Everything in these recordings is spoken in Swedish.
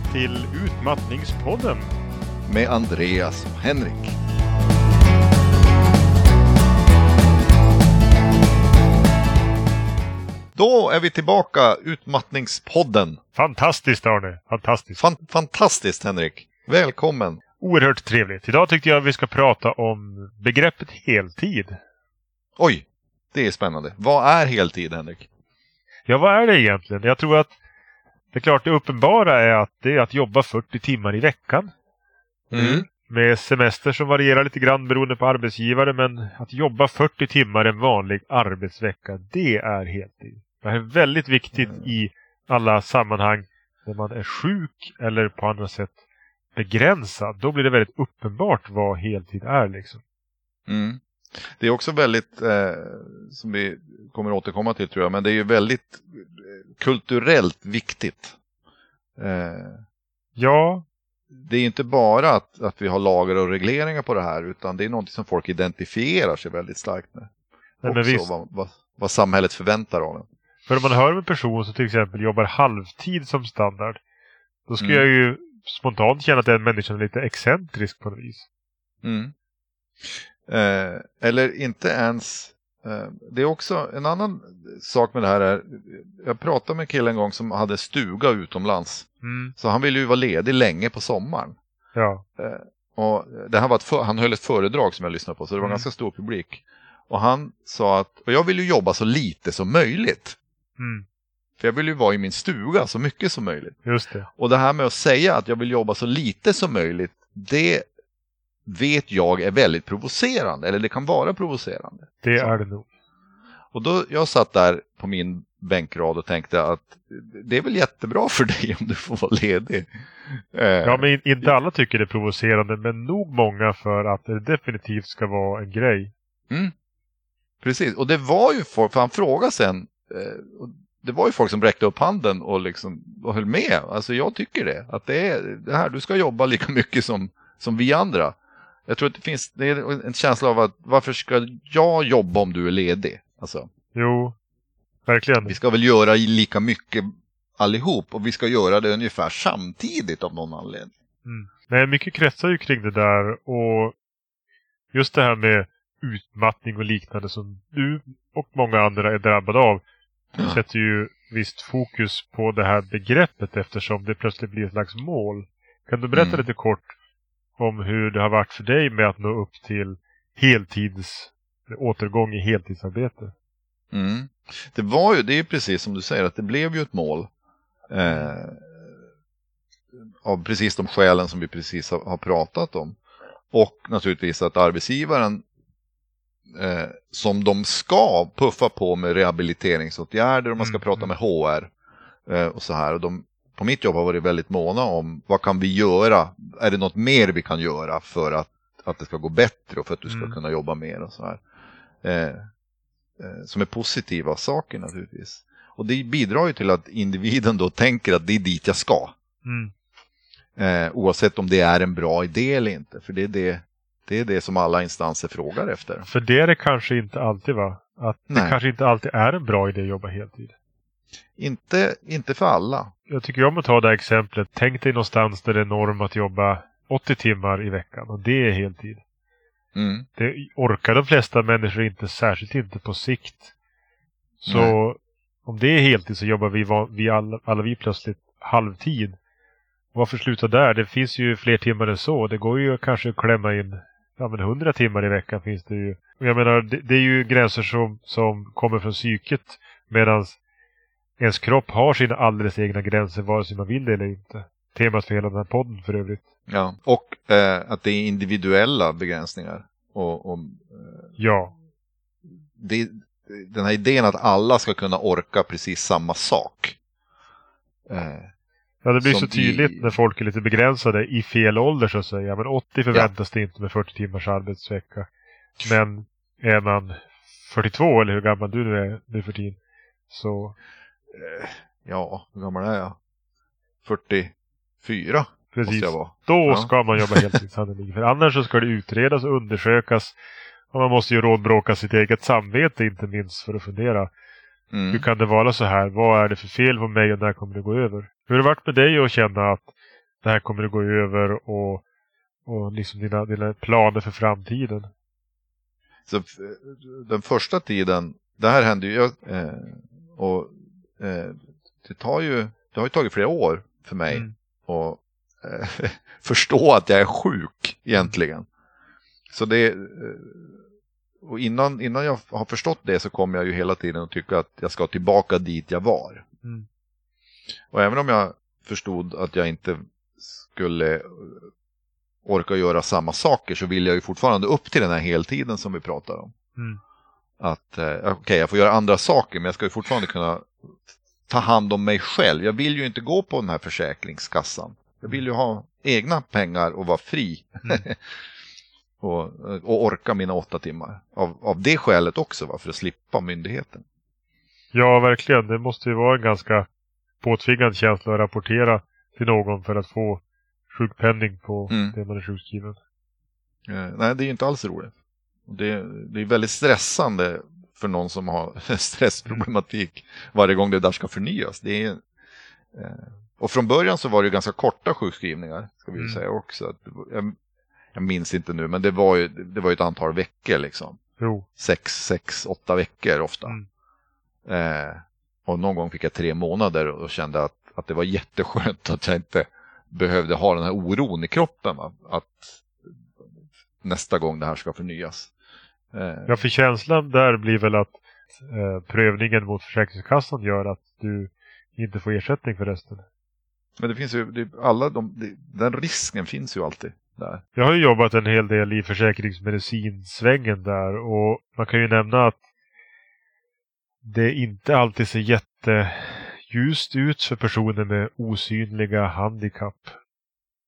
välkomna till Utmattningspodden. Med Andreas och Henrik. Då är vi tillbaka, Utmattningspodden. Fantastiskt Arne, fantastiskt. Fan, fantastiskt Henrik. Välkommen. Oerhört trevligt. Idag tyckte jag vi ska prata om begreppet heltid. Oj, det är spännande. Vad är heltid Henrik? Ja, vad är det egentligen? Jag tror att det är klart det uppenbara är att det är att jobba 40 timmar i veckan. Mm. Med semester som varierar lite grann beroende på arbetsgivare. Men att jobba 40 timmar en vanlig arbetsvecka, det är heltid. Det här är väldigt viktigt Mm. i alla sammanhang när man är sjuk eller på andra sätt begränsad. Då blir det väldigt uppenbart vad heltid är liksom. Mm. Det är också väldigt, eh, som vi kommer återkomma till tror jag, men det är ju väldigt eh, kulturellt viktigt. Eh, Ja, det är inte bara att, att vi har lagar och regleringar på det här, utan det är något som folk identifierar sig väldigt starkt med. nej, men också visst. vad, vad, vad samhället förväntar av en. För om man hör om en person som till exempel jobbar halvtid som standard. Då skulle Mm. jag ju spontant känna att den människan är lite excentrisk på något vis. Mm. Eh, eller inte ens, eh, det är också en annan sak med det här är, jag pratade med en kille en gång som hade stuga utomlands. Mm. Så han ville ju vara ledig länge på sommaren. Ja. Och det här var för, han höll ett föredrag som jag lyssnade på, så det var en Mm. ganska stor publik. Och han sa att, och jag vill ju jobba så lite som möjligt. Mm. För jag vill ju vara i min stuga så mycket som möjligt. Just det. Och det här med att säga att jag vill jobba så lite som möjligt, det vet jag är väldigt provocerande, eller det kan vara provocerande. Det är det nog. Och då jag satt där på min bänkrad och tänkte att det är väl jättebra för dig om du får vara ledig. Eh, Ja, men in- inte alla tycker det är provocerande, men nog många för att det definitivt ska vara en grej. Precis, och det var ju folk, för han frågade sen, eh, och det var ju folk som räckte upp handen och liksom och höll med. Alltså jag tycker det, att det är det här, du ska jobba lika mycket som, som vi andra. Jag tror att det finns det är en känsla av att varför ska jag jobba om du är ledig? Alltså, Jo, verkligen. vi ska väl göra lika mycket allihop och vi ska göra det ungefär samtidigt av någon anledning. Nej, mycket kretsar ju kring det där och just det här med utmattning och liknande som du och många andra är drabbade av Ja. sätter ju visst fokus på det här begreppet eftersom det plötsligt blir ett slags mål. Kan du berätta Mm. lite kort om hur det har varit för dig med att nå upp till heltids återgång i heltidsarbete? Mm. Det var ju, det är precis som du säger, att det blev ju ett mål. Eh, av precis de skälen som vi precis har, har pratat om. Och naturligtvis att arbetsgivaren eh, som de ska puffa på med rehabiliteringsåtgärder och man ska Mm, prata mm. med HR eh, och så här. Och de, på mitt jobb har varit väldigt måna om vad kan vi göra? Är det något mer vi kan göra för att, att det ska gå bättre och för att du ska Mm. kunna jobba mer och så här. Eh, eh, som är positiva saker naturligtvis. Och det bidrar ju till att individen då tänker att det är dit jag ska. Mm. Eh, oavsett om det är en bra idé eller inte. För det är det, det är det som alla instanser frågar efter. För det är det kanske inte alltid va? Att det Nej. kanske inte alltid är en bra idé att jobba heltid. Inte, inte för alla. Jag tycker om att ta det här exemplet. Tänk dig någonstans där det är norm att jobba 80 timmar i veckan och det är heltid. Mm. Det orkar de flesta människor inte, särskilt inte på sikt. Så Nej. om det är heltid så jobbar vi, vi alla, alla vi plötsligt halvtid. Varför sluta där? Det finns ju fler timmar än så. Det går ju kanske att klämma in ja, men 100 timmar i veckan finns det ju. Och jag menar, det, det är ju gränser som, som kommer från psyket. Medan ens kropp har sina alldeles egna gränser vare sig man vill det eller inte. Temat för hela den här podden för övrigt. Ja. Och eh, att det är individuella begränsningar. Och, och eh, Ja, det, den här idén att alla ska kunna orka precis samma sak. Eh, Ja, det blir så tydligt i- när folk är lite begränsade i fel ålder så att säga. Men 80 förväntas det inte med 40 timmars arbetsvecka. Men är man 42 eller hur gammal du nu är nu för tiden. Så ja, hur gammal är jag? 44 precis, jag då Ja. ska man jobba heltid sannolikt. För annars så ska det utredas och undersökas. Och man måste ju rådbråka sitt eget samvete inte minst för att fundera. Hur kan det vara så här? Vad är det för fel på mig och när kommer det gå över? Hur har det varit med dig att känna att det här kommer att gå över och, och liksom dina, dina planer för framtiden? Så f- den första tiden, det här hände ju, eh, och eh, det tar ju, det har ju tagit flera år för mig Mm. att eh, förstå att jag är sjuk egentligen. Så det, eh, och innan, innan jag har förstått det så kommer jag ju hela tiden att tycka att jag ska tillbaka dit jag var. Mm. Och även om jag förstod att jag inte skulle eh, orka göra samma saker så vill jag ju fortfarande upp till den här heltiden som vi pratar om. Mm. Att eh, okej, jag får göra andra saker men jag ska ju fortfarande kunna ta hand om mig själv. Jag vill ju inte gå på den här försäkringskassan. Jag vill ju ha egna pengar och vara fri. Mm. och, och orka mina åtta timmar. Av, av det skälet också, va? för att slippa myndigheten. Ja, verkligen. Det måste ju vara en ganska påtvingad känsla att rapportera till någon för att få sjukpenning på Mm. det man är sjukskriven. Eh, nej, det är ju inte alls roligt. Det, det är väldigt stressande för någon som har stressproblematik varje gång det där ska förnyas. Det är, eh, och från början så var det ganska korta sjukskrivningar, ska vi Mm. säga också. Jag, jag minns inte nu, men det var ju, det var ett antal veckor liksom. Jo. Sex, sex, åtta veckor ofta. Mm. Eh, och någon gång fick jag tre månader och kände att, att det var jätteskönt att jag inte behövde ha den här oron i kroppen. Va? Att nästa gång det här ska förnyas. Eh, Ja, för känslan där blir väl att eh, prövningen mot Försäkringskassan gör att du inte får ersättning för resten. Men det finns ju, det, alla de, det, den risken finns ju alltid där. Jag har ju jobbat en hel del i försäkringsmedicinsvängen där och man kan ju nämna att det inte alltid ser jätteljust ut för personer med osynliga handikapp.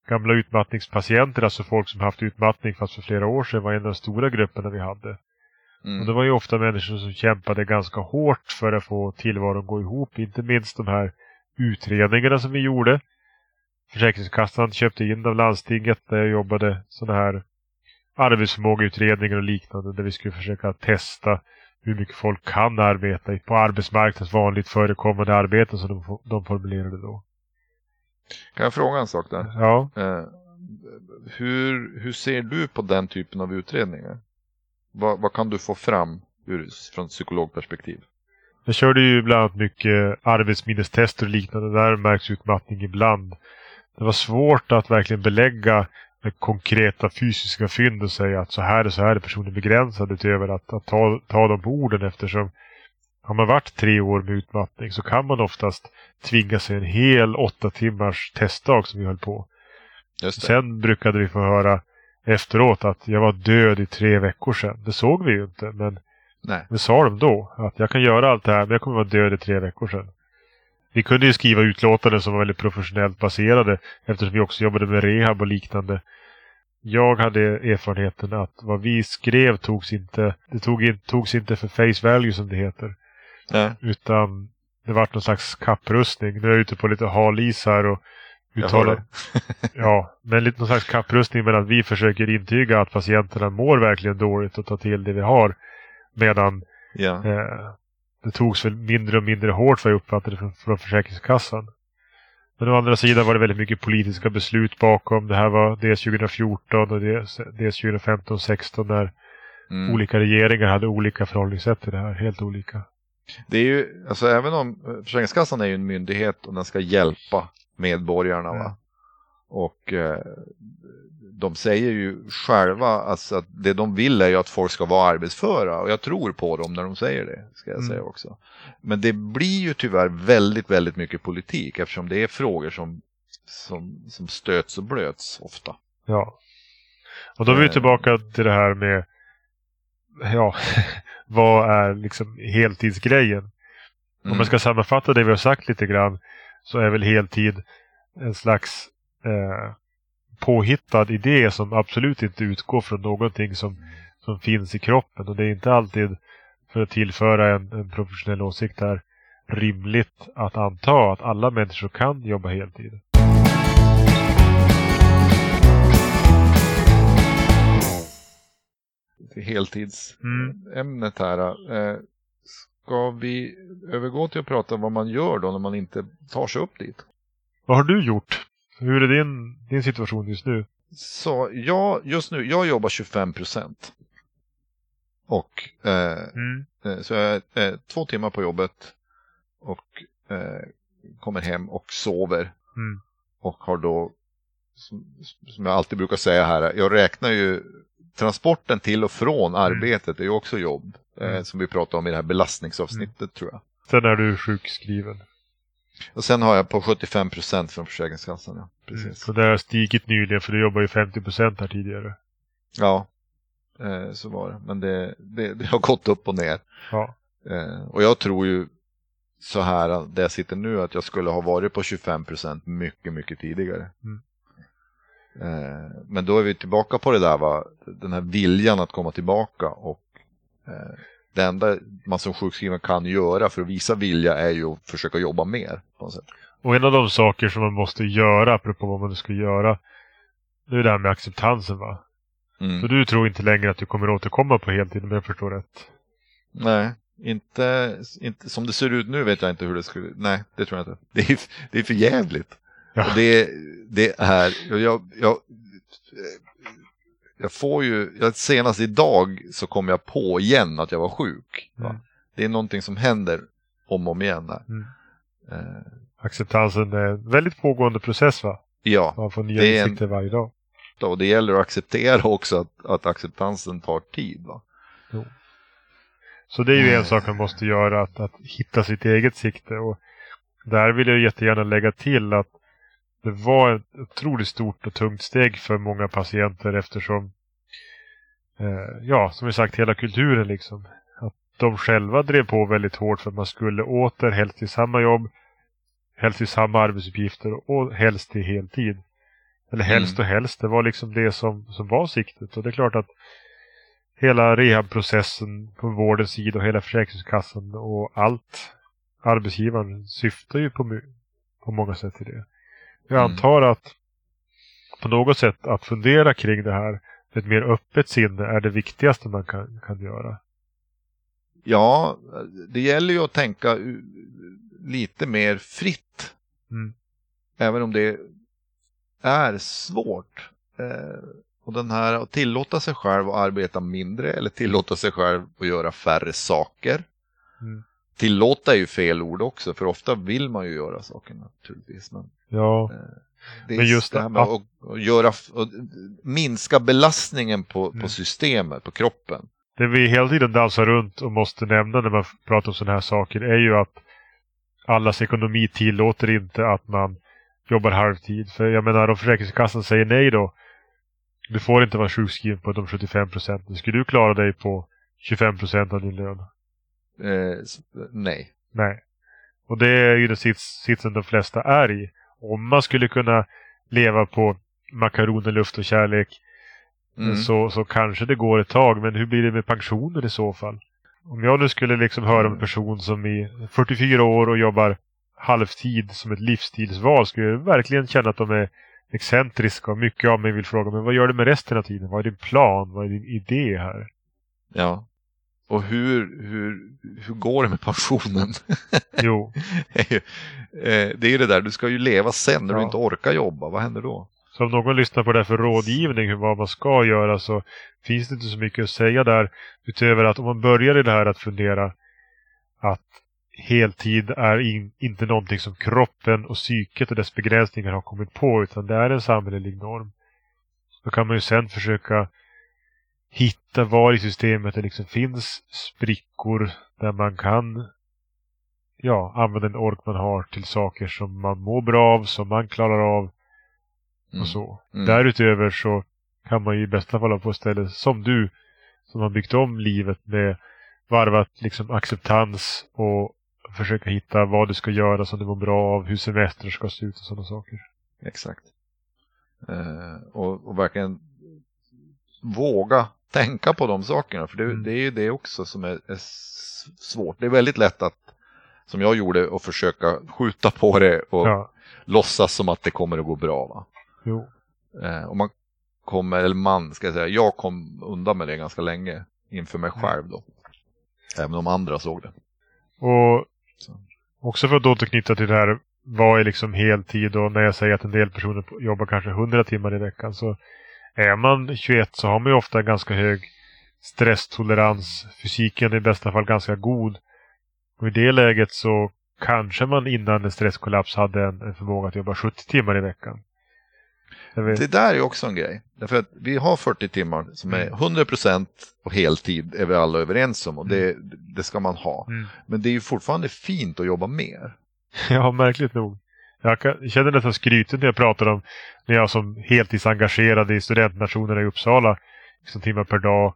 Gamla utmattningspatienter, alltså folk som haft utmattning fast för flera år sedan, var en av de stora grupperna vi hade. Och Mm. det var ju ofta människor som kämpade ganska hårt för att få tillvaron att gå ihop. Inte minst de här utredningarna som vi gjorde. Försäkringskassan köpte in av landstinget där jag jobbade sådana här arbetsförmågeutredningar och liknande där vi skulle försöka testa hur mycket folk kan arbeta på arbetsmarknadens vanligt förekommande arbeten som de, de formulerade då. Kan jag fråga en sak där? Ja, Eh, hur, hur ser du på den typen av utredningar? Vad, vad kan du få fram ur, från psykologperspektiv? jag körde ju bland annat mycket arbetsminnestester och liknande. Där märks utmattning ibland. Det var svårt att verkligen belägga med konkreta fysiska fynd och säga att så här är så här är personen begränsad utöver att, att ta, ta dem på orden eftersom har man varit tre år med utmattning så kan man oftast tvinga sig en hel åtta timmars testdag som vi höll på. Sen brukade vi få höra efteråt att jag var död i tre veckor sedan. Det såg vi ju inte men Nej. det sa de då. Att jag kan göra allt det här men jag kommer vara död i tre veckor sedan. Vi kunde ju skriva utlåtanden som var väldigt professionellt baserade eftersom vi också jobbade med rehab och liknande. Jag hade erfarenheten att vad vi skrev togs inte, det tog togs inte för face value som det heter. Nej. Utan det vart någon slags kapprustning. Nu är jag ute på lite hal is här och uttalar. Ja, men lite någon slags kapprustning med att vi försöker intyga att patienterna mår verkligen dåligt och ta till det vi har. Medan Ja. eh, det togs väl mindre och mindre hårt vad jag uppfattade från, från Försäkringskassan. Men å andra sidan var det väldigt mycket politiska beslut bakom. Det här var dels 2014 och dels, dels 2015 16 när Mm. olika regeringar hade olika förhållningssätt till det här. Helt olika. Det är ju, alltså även om eh, Försäkringskassan är ju en myndighet och den ska hjälpa medborgarna. Va? Mm. Och eh, de säger ju själva alltså att det de vill är ju att folk ska vara arbetsföra. Och jag tror på dem när de säger det. Ska jag Mm. säga också. Men det blir ju tyvärr väldigt, väldigt mycket politik eftersom det är frågor som, som, som stöts och blöts ofta. Ja. Och då är vi Eh. tillbaka till det här med ja, vad är liksom heltidsgrejen? Om Mm. man ska sammanfatta det vi har sagt lite grann så är väl heltid en slags eh, påhittad idé som absolut inte utgår från någonting som, som finns i kroppen. Och det är inte alltid, för att tillföra en, en professionell åsikt här, rimligt att anta att alla människor kan jobba heltid. Heltidsämnet Mm. här. Eh, ska vi övergå till att prata vad man gör då när man inte tar sig upp dit? Vad har du gjort? Hur är din, din situation just nu? Så jag, just nu, jag jobbar 25 procent. Och eh, Mm. eh, så jag är eh, två timmar på jobbet och eh, kommer hem och sover. Mm. Och har då, som, som jag alltid brukar säga här, jag räknar ju transporten till och från arbetet är ju också jobb. Eh, Mm. som vi pratade om i det här belastningsavsnittet tror jag. Sen är du sjukskriven. Och sen har jag på 75 procent från Försäkringskassan. Ja, Mm. precis. Så det har stigit nyligen för du jobbar ju 50 procent här tidigare. Ja, eh, så var det. Men det, det, det har gått upp och ner. Ja. Eh, och jag tror ju så här där jag sitter nu att jag skulle ha varit på 25 procent mycket, mycket tidigare. Mm. Eh, men då är vi tillbaka på det där va, den här viljan att komma tillbaka och eh, det enda man som sjukskriven kan göra för att visa vilja är ju att försöka jobba mer. På något sätt. Och en av de saker som man måste göra, apropå vad man nu ska göra, det är det här med acceptansen va? Mm. Så du tror inte längre att du kommer återkomma på heltid om jag förstår rätt? Nej, inte, inte som det ser ut nu vet jag inte hur det skulle, nej det tror jag inte. Det är, det är för jävligt. Ja. Och det, det är, jag, jag, jag, får ju, jag, senast idag så kom jag på igen att jag var sjuk. Mm. Det är någonting som händer om och om igen. Mm. Eh, Acceptansen är en väldigt pågående process va? ja, Man får nya en- insikter varje dag. och det gäller att acceptera också att, att acceptansen tar tid. Va? Så det är ju en Mm. sak man måste göra, att, att hitta sitt eget sikte. Och där vill jag jättegärna lägga till att det var ett otroligt stort och tungt steg för många patienter eftersom, eh, ja, som vi sagt, hela kulturen liksom. Att de själva drev på väldigt hårt för att man skulle åter, helst till samma jobb, helst till samma arbetsuppgifter och helst till heltid. Eller helst och helst, det var liksom det som, som var siktet. Och det är klart att hela rehabprocessen på vårdens sida och hela Försäkringskassan och allt arbetsgivaren syftar ju på, på många sätt till det. Jag Mm. antar att på något sätt att fundera kring det här med ett mer öppet sinne är det viktigaste man kan, kan göra. Ja, det gäller ju att tänka lite mer fritt. Mm. Även om det är svårt. Eh, och den här att tillåta sig själv att arbeta mindre eller tillåta sig själv att göra färre saker. Mm. Tillåta är ju fel ord också, för ofta vill man ju göra saker naturligtvis. Men Ja, det är Men just det här med att, att göra, att minska belastningen på, Mm. på systemet, på kroppen. det vi hela tiden dansar runt och måste nämna när man pratar om sådana här saker är ju att allas ekonomi tillåter inte att man jobbar halvtid. För jag menar om Försäkringskassan säger nej då. Du får inte vara sjukskriven på de 75 procenten. Skulle du klara dig på 25 procent av din lön? Eh, nej. Nej. Och det är ju den sits, sitsen de flesta är i. Om man skulle kunna leva på makaroner, luft och kärlek Mm. så, så kanske det går ett tag. Men hur blir det med pensioner i så fall? Om jag nu skulle liksom höra om en person som är 44 år och jobbar halvtid som ett livsstilsval skulle jag verkligen känna att de är excentriska och mycket av mig vill fråga men vad gör du med resten av tiden? Vad är din plan? Vad är din idé här? Ja. Och hur, hur, hur går det med pensionen? Jo, Eh, det är ju det där, du ska ju leva sen när du Ja. inte orkar jobba. Vad händer då? Så om någon lyssnar på det här för rådgivning, hur vad man ska göra, så finns det inte så mycket att säga där. Utöver att om man börjar i det här att fundera att heltid är in, inte någonting som kroppen och psyket och dess begränsningar har kommit på, utan det är en samhällelig norm. Då kan man ju sen försöka hitta var i systemet det liksom finns sprickor där man kan ja, använda den ork man har till saker som man mår bra av, som man klarar av Mm. och så. Mm. Därutöver så kan man ju i bästa fall på ställen som du som har byggt om livet med varvat liksom acceptans och försöka hitta vad du ska göra som du mår bra av, hur semester ska se ut och sådana saker. Exakt. Eh, och, och verkligen våga tänka på de sakerna. För det, Mm. det är ju det också som är, är svårt. Det är väldigt lätt att, som jag gjorde, att försöka skjuta på det och Ja, låtsas som att det kommer att gå bra. Va? jo. Eh, och man kommer, eller man ska jag säga, jag kom undan med det ganska länge inför mig Mm. själv då. Även om andra såg det. Och Så. också för att återknyta till det här, vad är liksom heltid och när jag säger att en del personer jobbar kanske 100 timmar i veckan så är man 21 så har man ju ofta ganska hög stresstolerans. Fysiken är i bästa fall ganska god. Och i det läget så kanske man innan en stresskollaps hade en, en förmåga att jobba 70 timmar i veckan. Det där är också en grej. Därför att vi har 40 timmar som är Mm. 100% och heltid är vi alla överens om och det, det ska man ha. Mm. Men det är ju fortfarande fint att jobba mer. Ja, märkligt nog. Jag, kan, jag känner nästan skrytet när jag pratar om när jag som heltidsengagerad i studentnationerna i Uppsala. Liksom timmar per dag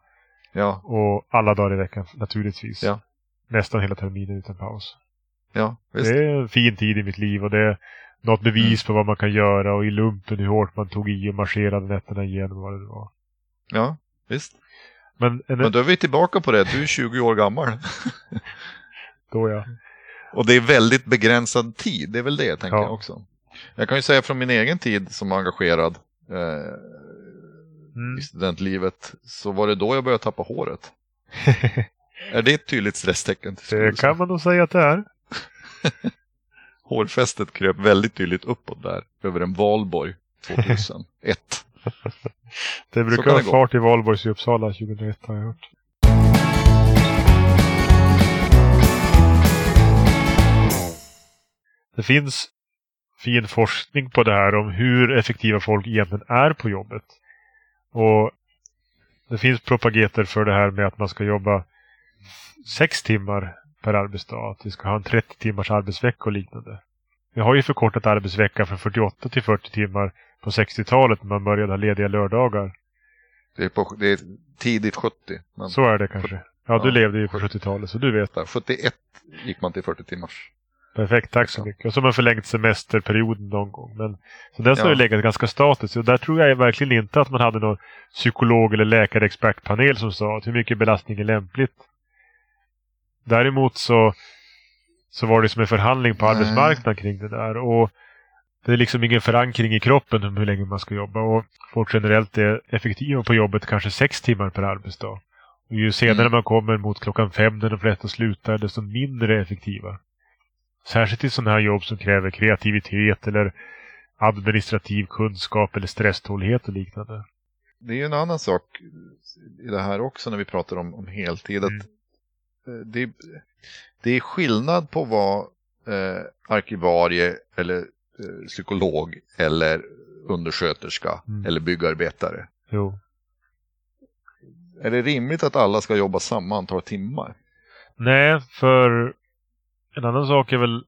Ja, och alla dagar i veckan naturligtvis. Ja. Nästan hela terminen utan paus. ja. Det är en fin tid i mitt liv och det är något bevis Mm. på vad man kan göra och i lumpen hur hårt man tog i och marscherade nätterna igenom vad det var. Ja, visst. Men, en, Men då är vi tillbaka på det, du är 20 år gammal. då ja. Och det är väldigt begränsad tid, det är väl det tänker Ja. jag också. Jag kan ju säga från min egen tid som engagerad eh, Mm. i studentlivet så var det då jag började tappa håret. Är det ett tydligt stresstecken? det kan man nog säga att det är. Hårfästet kröp väldigt tydligt uppåt där över en valborg 2001. Det brukar vara fart i Valborgs i Uppsala 2001 har jag hört. Det finns fin forskning på det här om hur effektiva folk egentligen är på jobbet. Och det finns propageter för det här med att man ska jobba sex timmar per arbetsdag. Att vi ska ha en 30 timmars arbetsvecka och liknande. Vi har ju förkortat arbetsvecka från 48 till 40 timmar på 60-talet när man började ha lediga lördagar. Det är, på, det är tidigt 70. Men Så är det kanske. Ja, du Ja. levde ju på 70-talet så du vet. där, 71 gick man till 40 timmars. Perfekt, tack så mycket. Och så har man förlängt semesterperioden någon gång. Men så har Ja. ju legat ganska statiskt. Och där tror jag verkligen inte att man hade någon psykolog eller läkarexpertpanel som sa att hur mycket belastning är lämpligt. Däremot så, så var det som en förhandling på Nej. arbetsmarknaden kring det där. Och det är liksom ingen förankring i kroppen om hur länge man ska jobba. Och folk generellt är effektiva på jobbet kanske sex timmar per arbetsdag. Och ju senare Mm. man kommer mot klockan fem när de flesta slutar, desto mindre effektiva. Särskilt i sådana här jobb som kräver kreativitet eller administrativ kunskap eller stresstålighet och liknande. Det är ju en annan sak i det här också när vi pratar om, om heltid. Att Mm. eh, det, det är skillnad på vad eh, arkivarie eller eh, psykolog eller undersköterska Mm. eller byggarbetare. Jo. Är det rimligt att alla ska jobba samma antal timmar? Nej, för en annan sak är väl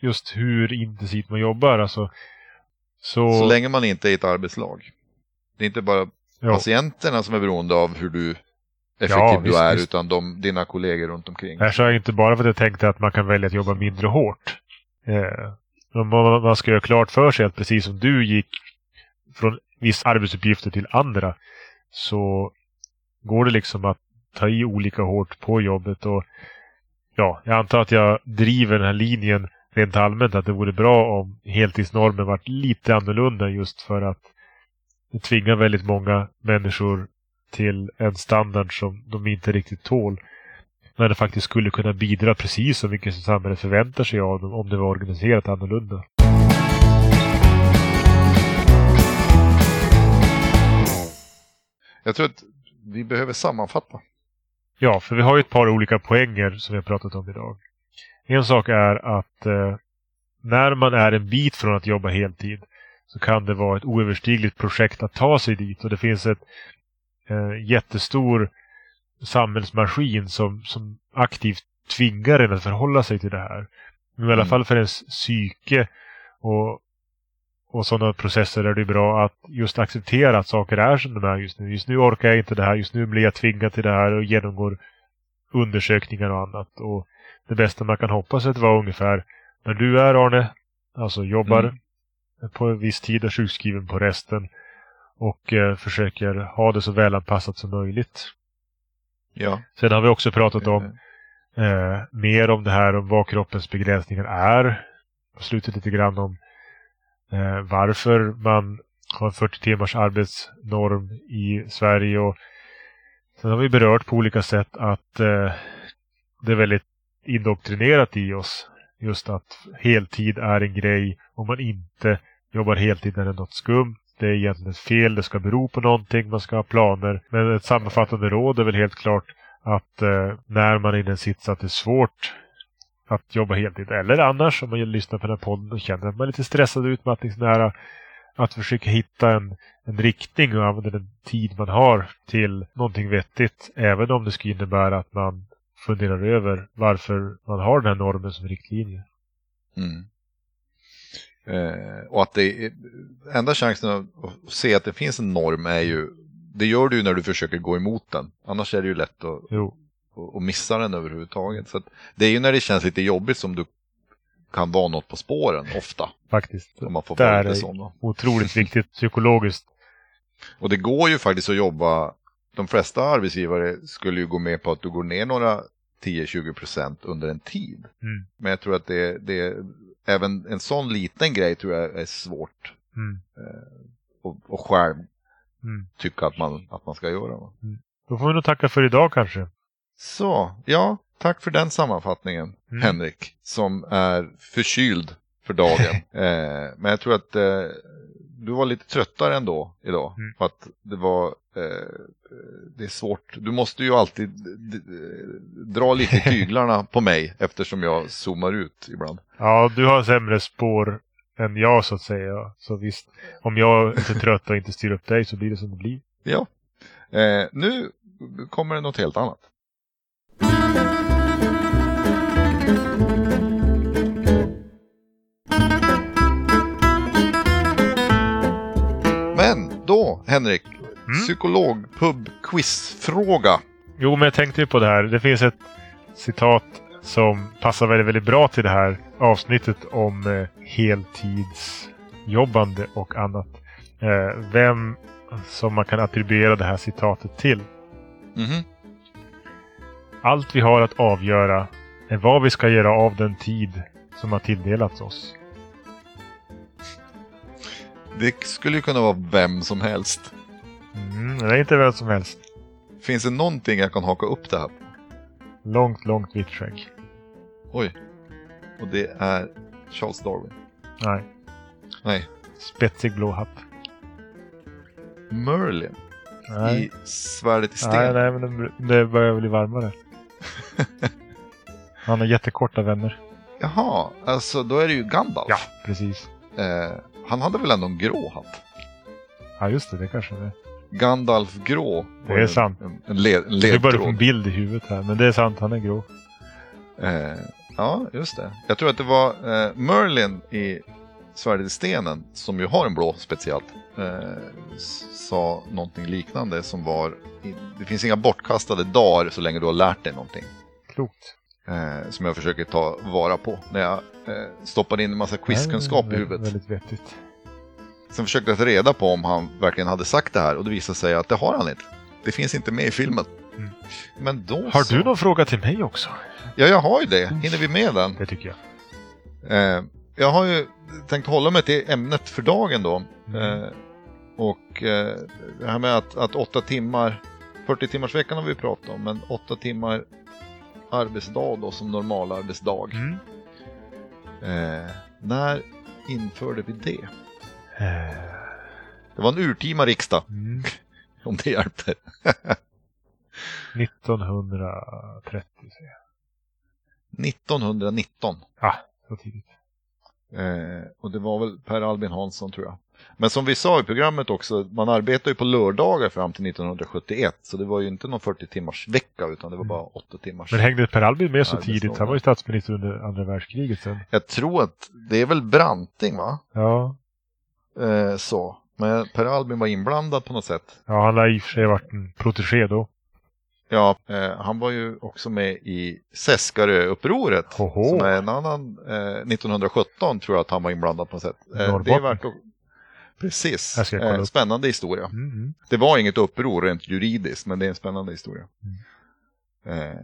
just hur intensivt man jobbar. Alltså, så, Så länge man inte är i ett arbetslag. Det är inte bara ja, patienterna som är beroende av hur du effektiv Ja, du visst, är visst. utan de, dina kollegor runt omkring. Här sa jag inte bara för att jag tänkte att man kan välja att jobba mindre hårt. Eh, man, man ska göra klart för sig att precis som du gick från vissa arbetsuppgifter till andra så går det liksom att ta i olika hårt på jobbet. Och ja, jag antar att jag driver den här linjen rent allmänt att det vore bra om heltidsnormen varit lite annorlunda just för att det tvingar väldigt många människor till en standard som de inte riktigt tål. När det faktiskt skulle kunna bidra precis så mycket som samhället förväntar sig av dem om det var organiserat annorlunda. Jag tror att vi behöver sammanfatta. Ja, för vi har ju ett par olika poänger som vi har pratat om idag. En sak är att eh, när man är en bit från att jobba heltid så kan det vara ett oöverstigligt projekt att ta sig dit och det finns ett eh, jättestor samhällsmaskin som, som aktivt tvingar en att förhålla sig till det här. Men I alla Mm. fall för ens psyke och, och sådana processer är det bra att just acceptera att saker är som de är just nu. Just nu orkar jag inte det här, just nu blir jag tvingad till det här och genomgår undersökningar och annat. Och det bästa man kan hoppas är att vara ungefär när du är Arne, alltså jobbar Mm. på en viss tid och sjukskriven på resten och eh, försöker ha det så välanpassat som möjligt. Ja. Sen har vi också pratat om eh, mer om det här om vad kroppens begränsningar är. På slutet lite grann om eh, varför man har en 40 timmars arbetsnorm i Sverige. Och sen har vi berört på olika sätt att eh, det är väldigt indoktrinerat i oss. Just att heltid är en grej. Om man inte jobbar heltid är det något skumt. Det är egentligen fel. Det ska bero på någonting. Man ska ha planer. Men ett sammanfattande råd är väl helt klart att eh, när man är i den sits att det är svårt att jobba heltid. Eller annars om man lyssnar på den här podden och känner att man är lite stressad och utmattningsnära. Att försöka hitta en, en riktning och använda den tid man har till någonting vettigt. Även om det skulle innebära att man funderar över varför man har den här normen som riktlinje. Mm. Eh, och att det är, enda chansen att se att det finns en norm är ju, det gör du när du försöker gå emot den. Annars är det ju lätt att, Jo. Att missa den överhuvudtaget. Så det är ju när det känns lite jobbigt som du kan vara något på spåren ofta. Faktiskt. Om man får Det är då. otroligt viktigt psykologiskt. Och det går ju faktiskt att jobba, de flesta arbetsgivare skulle ju gå med på att du går ner några 10-20 procent under en tid. Mm. Men jag tror att det, det, även en sån liten grej tror jag är svårt Mm. att, att själv Mm. tycka att man, att man ska göra. va. Då får vi nog tacka för idag kanske. Så, ja, tack för den sammanfattningen Mm. Henrik, som är förkyld för dagen. eh, men jag tror att eh, du var lite tröttare ändå idag. Mm. För att det var, eh, det är svårt, du måste ju alltid dra lite i tyglarna på mig eftersom jag zoomar ut ibland. Ja, du har sämre spår än jag så att säga. Så visst, om jag är inte trött och inte styr upp dig så blir det som det blir. Ja, eh, nu kommer det något helt annat. Men då, Henrik, Mm. psykologpub-quizfråga. Jo, men jag tänkte ju på det här. Det finns ett citat som passar väldigt, väldigt bra till det här avsnittet om eh, heltidsjobbande och annat. Eh, vem som man kan attribuera det här citatet till. Mhm. Allt vi har att avgöra är vad vi ska göra av den tid som har tilldelats oss. Det skulle ju kunna vara vem som helst. Mm, det är inte vem som helst. Finns det någonting jag kan haka upp det här på? Långt, långt vitt skägg. Oj. Och det är Charles Darwin. Nej, Nej, spetsig blå hatt. Merlin Nej, i Svärdet i sten. nej, nej men det, det börjar bli varmare. Han har jättekorta vänner. Jaha, alltså då är det ju Gandalf. Ja, precis. Eh, han hade väl ändå en grå hatt? Ja, just det. Det kanske det är. Gandalf grå. Det är en, sant. En, en, led, en Jag börjar få en bild i huvudet här. Men det är sant, han är grå. Eh, ja, just det. Jag tror att det var eh, Merlin i Svärdet i stenen, som ju har en blå speciellt, eh, sa någonting liknande som var det finns inga bortkastade dagar så länge du har lärt dig någonting. Klokt. Eh, som jag försöker ta vara på när jag eh, stoppade in en massa quizkunskap i huvudet. Väldigt vettigt. Sen försökte jag ta reda på om han verkligen hade sagt det här och det visade sig att det har han inte. Det finns inte med i filmen. Mm. Men då Har så. du någon fråga till mig också? Ja, jag har ju det. Hinner vi med den? Det tycker jag. Eh, jag har ju tänkt hålla mig till ämnet för dagen då. Mm. Eh, och eh, det här med att, att åtta timmar, 40 timmars veckan har vi pratat om, men åtta timmar arbetsdag då som normal arbetsdag. Mm. Eh, när införde vi det? Eh, Det var en urtima riksdag, Mm. om det hjälper. 1930 säger jag. 1919. Ah, så tidigt. Eh, och det var väl Per Albin Hansson tror jag. Men som vi sa i programmet också, man arbetar ju på lördagar fram till 1971. Så det var ju inte någon 40 timmars vecka utan det var Mm. bara 8 timmars. Men hängde Per Albin med så tidigt? Han var ju statsminister under andra världskriget sen. Jag tror att det är väl Branting va? Ja, Eh, så. Men Per Albin var inblandad på något sätt. ja han har i och för sig varit en protegé då. Ja, eh, han var ju också med i Seskarö-upproret. Som är en annan, eh, 1917 tror jag att han var inblandad på något sätt. Eh, det är värt att... Precis, eh, spännande historia. Mm, mm. Det var inget uppror rent juridiskt, men det är en spännande historia. Eh,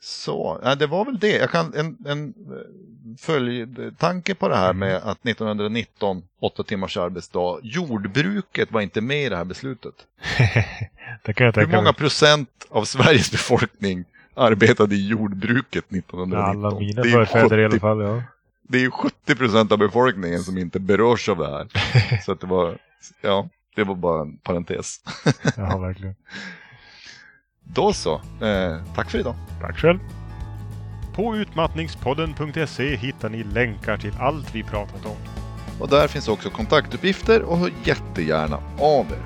så, det var väl det. Jag kan, en, en eh, följdtanke på det här Mm. med att 1919, åtta timmars arbetsdag, jordbruket var inte med i det här beslutet. det Hur många procent av Sveriges befolkning arbetade i jordbruket 1919. Alla mina förfäder i alla 70 fall, ja. Det är 70 procent av befolkningen som inte berörs av det här. Så att det var, ja, det var bara en parentes. Ja, verkligen. Då så, eh, tack för idag. Tack själv. På utmattningspodden.se hittar ni länkar till allt vi pratat om. Och där finns också kontaktuppgifter och hör jättegärna av er.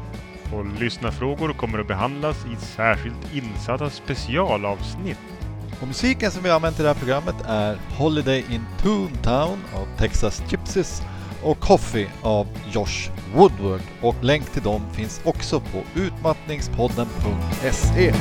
Och lyssnarfrågor kommer att behandlas i särskilt insatta specialavsnitt. Och musiken som vi har använt i det här programmet är Holiday in Toontown av Texas Gypsies och Coffee av Josh Woodward. Och länk till dem finns också på utmattningspodden.se.